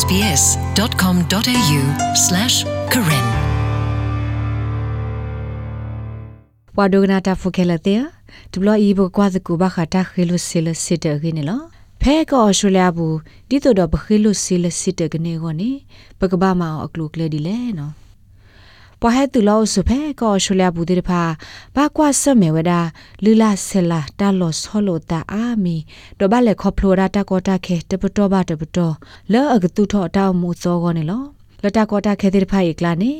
sbs.com.au/karen ဝါဒိုဂနာတာဖိုခဲလတဲ့ဒဘလအီဘကွာဇကူဘခတာခေလုဆီလစစ်တရင်းနော်ဖဲကောရှူလျာဘူးဒီတော့ဘခေလုဆီလစစ်တကနေကိုနေပကဘာမောအကလုကလေဒီလေနော် ပဟဲတူလောဆုဖဲကောရှူလျာဘူးဒီဖာဘာကွာဆမေဝဒလူလာဆလာတာလောဆောလိုတာအာမီတော့ဘလက်ခေါဖလိုရာတာကောတာခဲတပတော်ဘာတပတော်လောအကတူထောတောက်မှုစောကောနေလောလတာကောတာခဲဒီဖာဧကလာနေ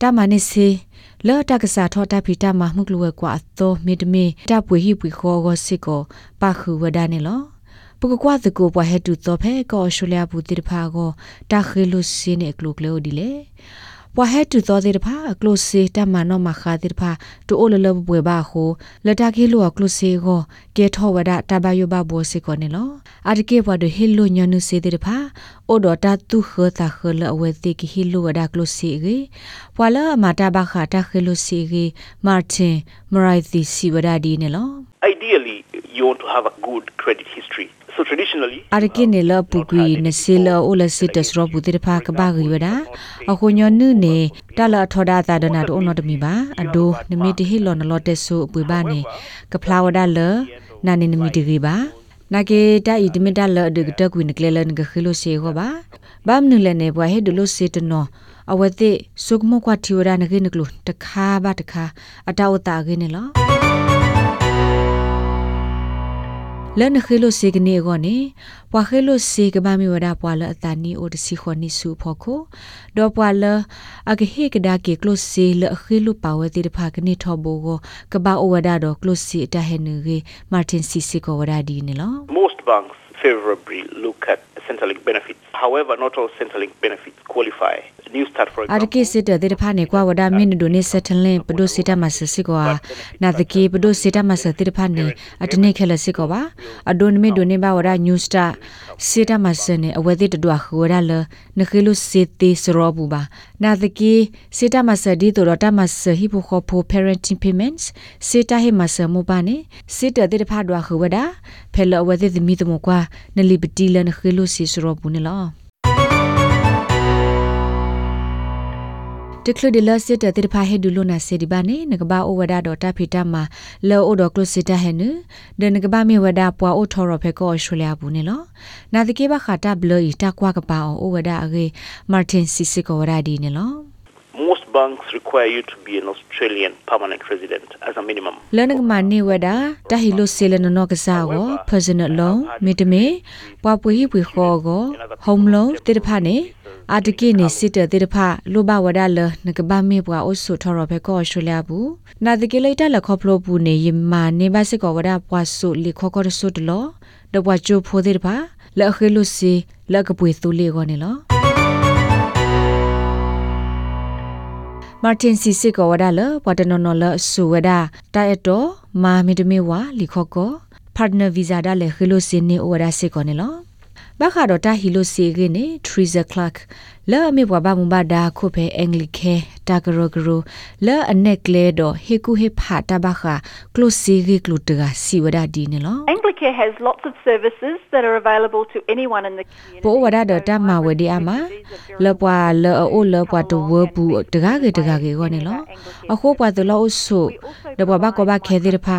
တာမနိစီလော်တကစားထောတာဖီတာမမှုကလွယ်ကွာသောမေတမေတပွေဟိပွေခေါ်ကိုစစ်ကိုပါခုဝဒနေလောပကကွာသကိုပွားဟဲတူသောဖဲကောရှူလျာဘူးတိတဖာကိုတာခေလုစင်းနေကလုကလောဒီလေ ပွားဟဲတူသောတိတဖာကလုစီတမနောမခါတိတဖာတူအိုလလဘွေဘာခိုလတာခေလုကလုစီကိုကေထောဝဒတဘယဘဘောစီကိုနေလောအတကေဘွားဒဟီလုညနုစီတိတဖာအိုဒတာတူခတာခလအဝဲတိကဟီလုဝဒကလုစီရေပွာလာမာတာဘခတာခေလုစီရေမာတင်မရိုက်တီစီဝဒဒီနေလော Ideally, you want to have a good credit history. So traditionally, အရကိနေလပူကွီနစီလအိုလစစ်တစရဘူတိဖာကဘာဂီဝဒအခုညနုနေတာလထောဒတာဒနာတို့နောတမီပါအဒိုနမီတဟီလောနလောတက်ဆူအပွေပါနေကဖလာဝဒလနာနေနမီတဂီပါနာကေတာဤတမီတာလဒကတကွီနကလေလနကခီလိုစေခောပါဘာမနုလနေဘွာဟေဒလိုစေတနောအဝတိစုကမကွာတီဝဒနကေနကလူတခါပါတခါအတောတာကေနေလော လန်ခေလိုစေကနေကောနေပွာခေလိုစေကဘာမီဝဒပွာလအတနီအိုတစီခွန်နီစုဖို့ကိုဒေါ်ပွာလအကဟေကဒါကေကလိုစေလခေလိုပါဝတိတဖာကနေထောဘောကိုကဘာအိုဝဒါတော့ကလိုစီတဟဲနူရေမာတင်စီစီကိုဝဒါဒီနေလော most banks favorably look at Centrelink benefits. However, not all Centrelink benefits qualify. New Start, for အ example, ဒကိစစ်တဲ့တဲ့ဖာနေကွာဝဒမင်းဒိုနေစက်တလင်ပဒိုစစ်တမဆစစ်ကွာနာတကေပဒိုစစ်တမဆတဲ့ဖာနေအတနေခလစစ်ကွာပါအဒိုနမီဒိုနေဘဝဒညူစတာစစ်တမဆနေအဝဲတဲ့တွာခဝရလနခိလုစစ်တေစရောဘူးပါနာတကေစစ်တမဆဒီတိုတမဆဟိဖိုခေါဖို parenting payments စစ်တဟိမဆမပါနေစစ်တဲ့တဲ့ဖာတွာခဝဒဖဲလအဝဲတဲ့မီတမကွာနလီ တီလနခိလုစစ်စရောဘူးနေလောတကလဒီလစစ်တဲ့တဖာဟဲဒူလိုနာစေဒီဘာနေငကဘာအိုဝဒါဒေါ်တာဖီတာမာလောအိုဒေါ်ကလစစ်တာဟဲနဒနကဘာမီဝဒါပွာအိုထော်ရဖဲကောရှူလျာဘူးနေလောနာတကေဘခတာဘလီတာကွာကပါအိုဝဒါအဂေမာတင်စီစီကိုဝဒါဒီနေလော most banks require you to be an Australian permanent resident as a minimum. လနကမနေဝဒါတာဟီလိုဆေလနနောကစားကို personal loan မေတမေပွာပွေဟိပွေခေါ်ကို home loan တေတဖာနေ အာတကိနေစစ်တဲ့တေတဖာလိုဘဝဒါလနကဘာမေပွာအိုဆုထော်ရဖဲကောရှူလျာဘူးနာတကိလိုက်တလခေါဖလိုဘူးနေယမာနေဘစစ်ကောဝဒါပွာဆုလီခေါကောဆုတလောဒဘွာချိုဖိုတေတဖာလက်ခေလုစီလက်ကပွေသူလေးကောနေလောမာတင်စီစစ်ကောဝဒါလပတနော်နော်လဆူဝဒါတိုင်တော့မာမီတမီဝါလီခေါကော partner visa ဒါလေခေလုစီနေဝဒါစစ်ကောနေလော ဘခါတော့တာဟီလိုစီဂင်းနေ Treasure Clark လာမေဘွားဘာမဘာဒါခုဖဲအင်္ဂလိခဲတာဂရဂရလာအနက်ကလေတော့ဟေကူဟေဖာတာဘခါကလိုစီဂီကလူတကစီဝဒဒီနေလော Anglicare has lots of services that are available to anyone in the community. ပိုဝဒတော့တမဝဒီအမလပွာလအိုလပွာတဝဘူးတကားကေတကားကေကောနေလောအခုပွာတလောအဆုတပွားဘကောဘခဲသေးတဖာ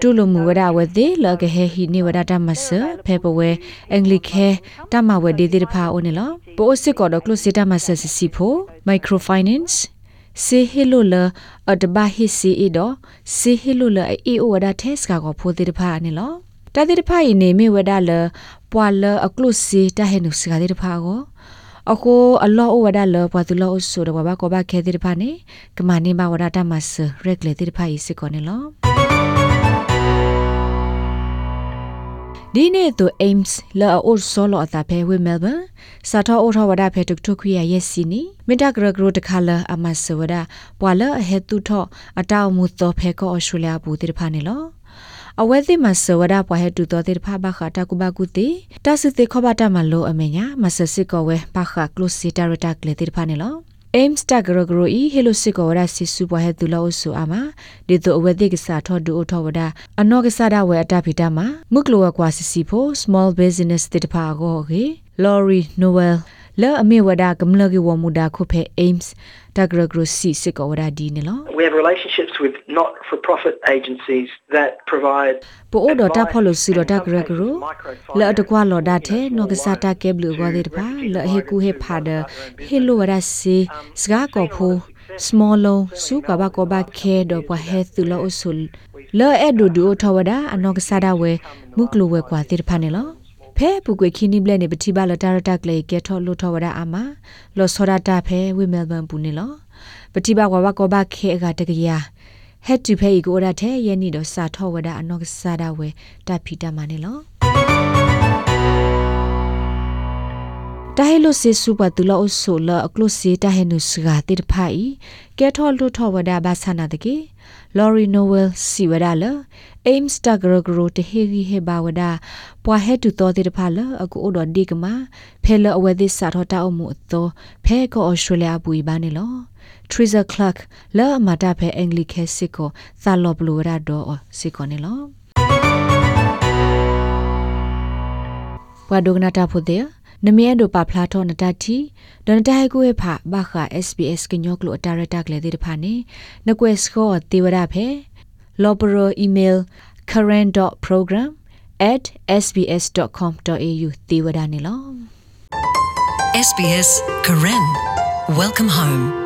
တူလမှုဝဒဝသေးလကဟေဟီနေဝဒတမဆဖေပဝဲအင်္ဂလိခဲတမဝဒီဒီတဖာအိုနေလောပိုအစစ်ကောတော့ကလုစစ်တမဆစီဖို microfinance စေဟီလိုလအဒဘာဟီစီအီဒိုစေဟီလိုလအေအိုဝဒတက်စကာကိုဖိုတိတဖာနေလောတတိတဖာဤနေမေဝဒလပွာလအကလုစီတဟေနုစကာတိတဖာကိုအခုအလောအဝဒလပွာသူလောအဆူတော့ဘာကောဘာခဲတိတဖာနေကမနိမဝဒတမဆရက်လေတိတဖာဤစကောနေလော ဒီနေ့သူ aims လာအိုဆိုလောအတာဖဲဝဲ melbourne စာထောအိုထောဝဒဖဲတုတ်ထုခွေရရက်စီနီမင်တဂရဂရတခါလာအမဆဝဒပွာလအဟေတုထောအတောက်မှုသောဖဲကောအော်စတြေးလျဘူးတိဖာနေလောအဝဲသိမဆဝဒပွားဟဲတူတော်တိဖာဘခတာကုဘကုတိတဆစ်တိခဘတာမလိုအမေညာမဆစစ်ကောဝဲဘခကလုစီတာရတာကလေတိဖာနေလော aims tag ro gro i hello siko wada si su bwa he tu lo so ama de to awe de ksa tho du o tho wada ano ksa da we ata phita ma muklo wa kwa si si pho small business te ta pha go ge lorry noel လောအမေဝဒကမ္လကေဝမူဒါခုဖဲ aims တဂရဂရစီစစ်ကောဝဒါဒီနေလော We have relationships with not-for-profit agencies that provide ပိုအိုဒတာဖော်လို့စီတော့တဂရဂရလောတကွာလော်ဒါတဲ့နောကစားတာကဲဘလူကောတဲ့တပါလောဟေကူဟေဖာဒဟေလိုဝဒါစီစကားကောဖို small loan စုကဘာကောဘာခဲတော့ပဟဲသူလောအဆုလောအဲ့ဒူဒူထဝဒါအနောကစားတာဝဲမုကလိုဝဲကွာတဲ့တ ဖာနေလောဖဲပုကွေခင်းနိဘလက်နေပတိပါလတာရတကလေကဲထောလို့ထဝဒါအမလောစောဒတာဖဲဝိမဲလ်ဘန်ပူနေလောပတိပါကွာဘာကောဘာခဲကတကရဟက်တူဖဲဤကိုရတဲ့ယနေ့တော့စာထောဝဒါအနောကစားတာဝဲတဖီတမနေလောတာဟဲလိုစေစုပတူလောအဆိုလအကလုစီတာဟဲနုစဂါတိတဖိုင်ကဲထောလူထောဝဒါဘာဆနာတကေလော်ရီနိုဝဲလ်စီဝဒါလ အိမ်စတာဂရဂရိုတဟေဂီဟေဘာဝဒါပွာဟဲတူတော်တိတဖာလအကူအိုဒဒီကမာဖဲလအဝဲသစ်စာထောတာအမှုအသောဖဲကောဩစတြေးလျပူဘာနေလော Teresa Clark လာမတာဖဲအင်္ဂလိခဲစစ်ကိုသာလောဘလူရာဒေါ်စစ်ကိုနေလောဘွာဒိုဂနာတာဖို့တဲ့နမရဲဒိုပါဖလာထောနတတီဒနတိုင်ကိုဖာဘာခာ SBS ကညောကလိုအတာရတာကလေတဲ့ဖာနေနကွယ်စကောတေဝရဖဲ lobero email current.program@sbs.com.au တေဝဒနေလော SBS Karen. Welcome home.